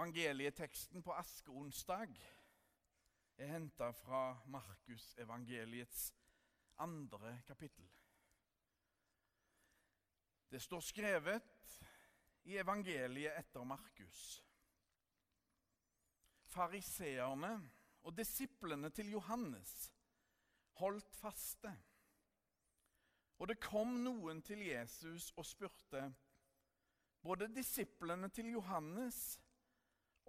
Evangelieteksten på askeonsdag er henta fra Markus evangeliets andre kapittel. Det står skrevet i evangeliet etter Markus. Fariseerne og disiplene til Johannes holdt faste. Og det kom noen til Jesus og spurte både disiplene til Johannes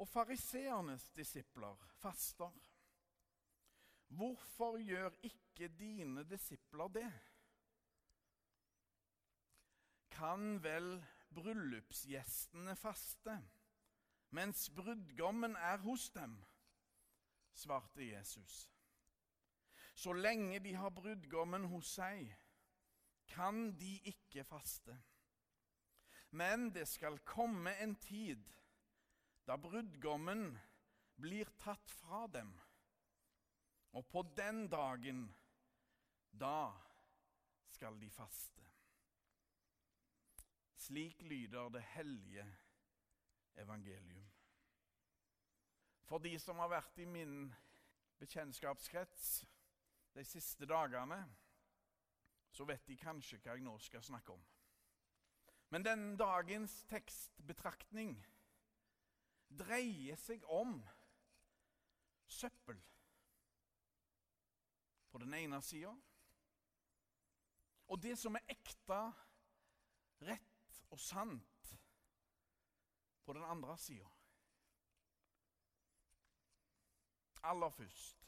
og fariseernes disipler faster. Hvorfor gjør ikke dine disipler det? Kan vel bryllupsgjestene faste mens brudgommen er hos dem? svarte Jesus. Så lenge de har brudgommen hos seg, kan de ikke faste. Men det skal komme en tid da brudgommen blir tatt fra dem. Og på den dagen, da skal de faste. Slik lyder det hellige evangelium. For de som har vært i min bekjentskapskrets de siste dagene, så vet de kanskje hva jeg nå skal snakke om. Men den dagens tekstbetraktning dreier seg om søppel. På den ene sida, og det som er ekte, rett og sant på den andre sida. Aller først.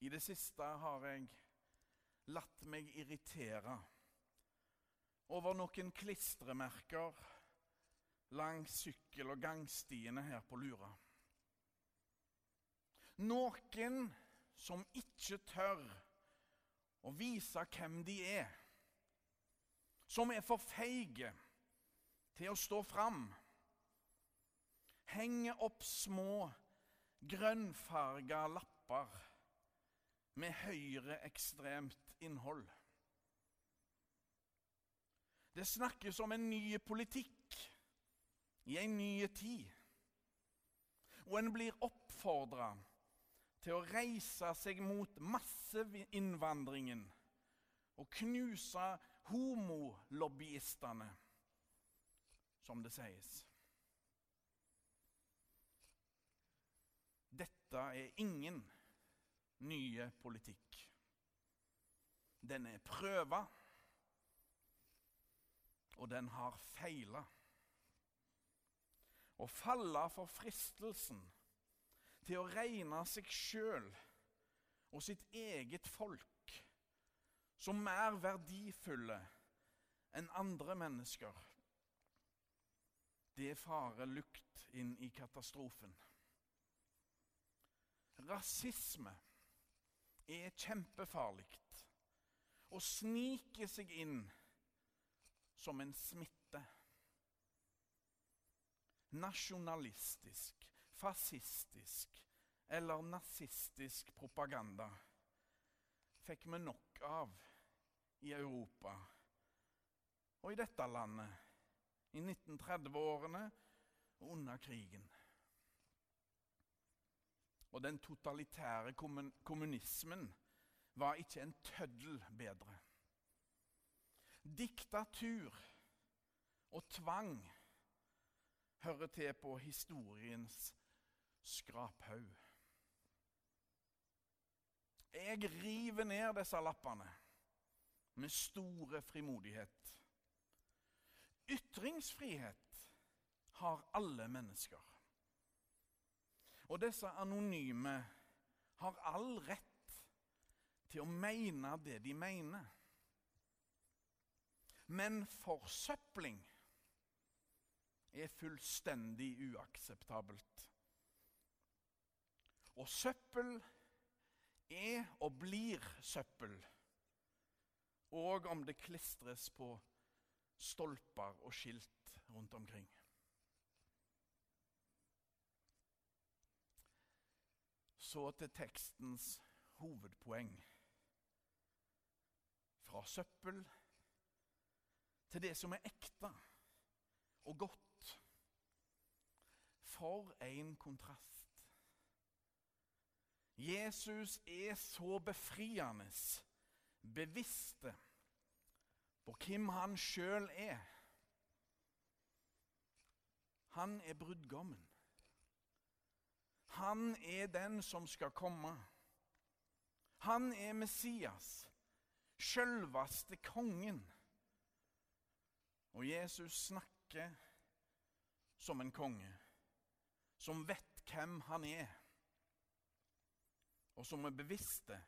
I det siste har jeg latt meg irritere over noen klistremerker langs sykkel- og gangstiene her på Lura. Noen som ikke tør å vise hvem de er. Som er for feige til å stå fram. Henger opp små grønnfarga lapper med høyreekstremt innhold. Det snakkes om en ny politikk i en ny tid. Og en blir oppfordra til å reise seg mot masseinnvandringen og knuse homolobbyistene, som det sies. Dette er ingen nye politikk. Den er prøva, og den har feila. Å falle for fristelsen til å regne seg sjøl og sitt eget folk som mer verdifulle enn andre mennesker. Det farer lukt inn i katastrofen. Rasisme er kjempefarlig og sniker seg inn som en smitte. Nasjonalistisk, fascistisk eller nazistisk propaganda fikk vi nok av i Europa og i dette landet i 1930-årene og under krigen. Og den totalitære kommunismen var ikke en tøddel bedre. Diktatur og tvang hører til på historiens skraphaug. Jeg river ned disse lappene med store frimodighet. Ytringsfrihet har alle mennesker. Og disse anonyme har all rett til å mene det de mener. Men forsøpling er fullstendig uakseptabelt. Og søppel er og blir søppel, og om det klistres på stolper og skilt rundt omkring. Så til tekstens hovedpoeng. Fra søppel til det som er ekte og godt For en kontrast. Jesus er så befriende bevisste på hvem han sjøl er. Han er brudgommen. Han er den som skal komme. Han er Messias, sjølveste kongen. Og Jesus snakker som en konge, som vet hvem han er, og som er bevisste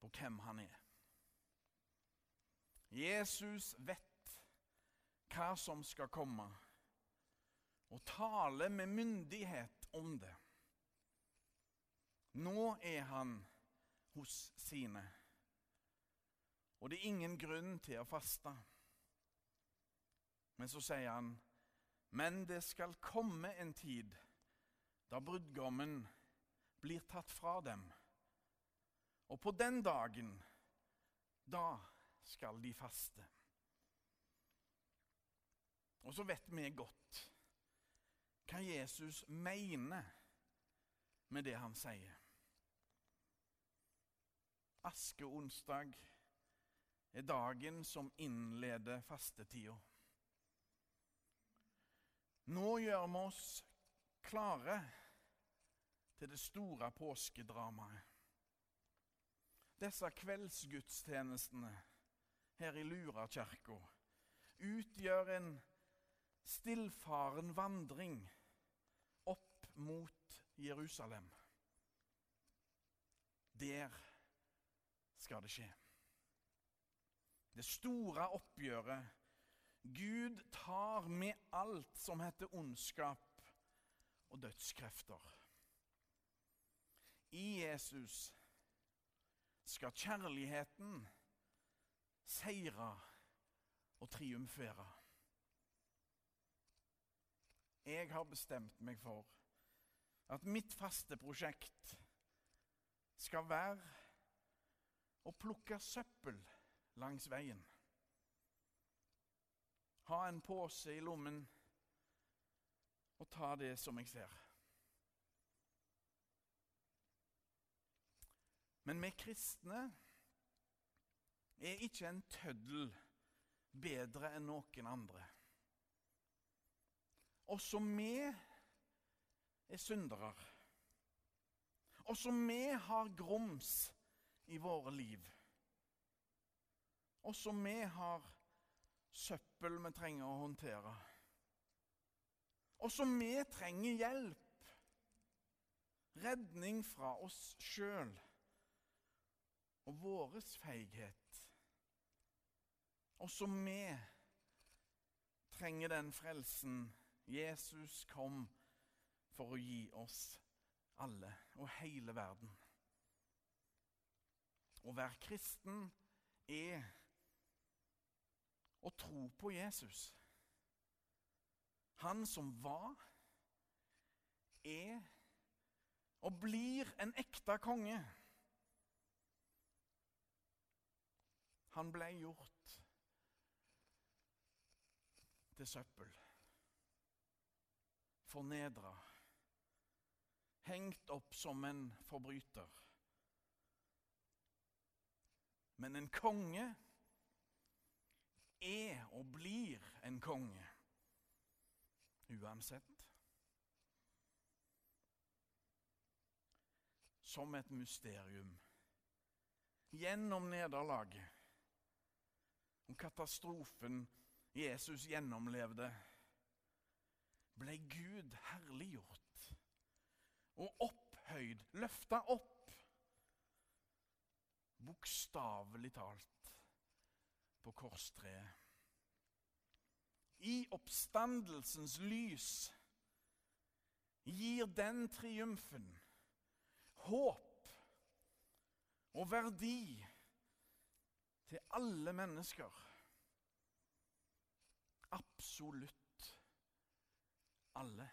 på hvem han er. Jesus vet hva som skal komme, og taler med myndighet om det. Nå er han hos sine, og det er ingen grunn til å faste. Men så sier han, men det skal komme en tid da brudgommen blir tatt fra dem. Og på den dagen, da skal de faste. Og så vet vi godt hva Jesus mener med det han sier. Askeonsdag er dagen som innleder fastetida. Nå gjør vi oss klare til det store påskedramaet. Disse kveldsgudstjenestene her i Lurakirka utgjør en stillfaren vandring opp mot Jerusalem. Der skal det skje. Det store oppgjøret. Gud tar med alt som heter ondskap og dødskrefter. I Jesus skal kjærligheten seire og triumfere. Jeg har bestemt meg for at mitt faste prosjekt skal være å plukke søppel langs veien. Ha en pose i lommen og ta det som jeg ser. Men vi kristne er ikke en tøddel bedre enn noen andre. Også vi er syndere. Også vi har grums i våre liv. Også vi har søppel vi trenger å håndtere. Også vi trenger hjelp. Redning fra oss sjøl og vår feighet. Også vi trenger den frelsen Jesus kom for å gi oss alle og hele verden. Å være kristen er å tro på Jesus. Han som var, er og blir en ekte konge. Han ble gjort til søppel. Fornedra. Hengt opp som en forbryter. Men en konge er og blir en konge uansett. Som et mysterium. Gjennom nederlaget og katastrofen Jesus gjennomlevde, ble Gud herliggjort og opphøyd, løfta opp bokstavelig talt på korstreet. I oppstandelsens lys gir den triumfen håp og verdi til alle mennesker. Absolutt alle.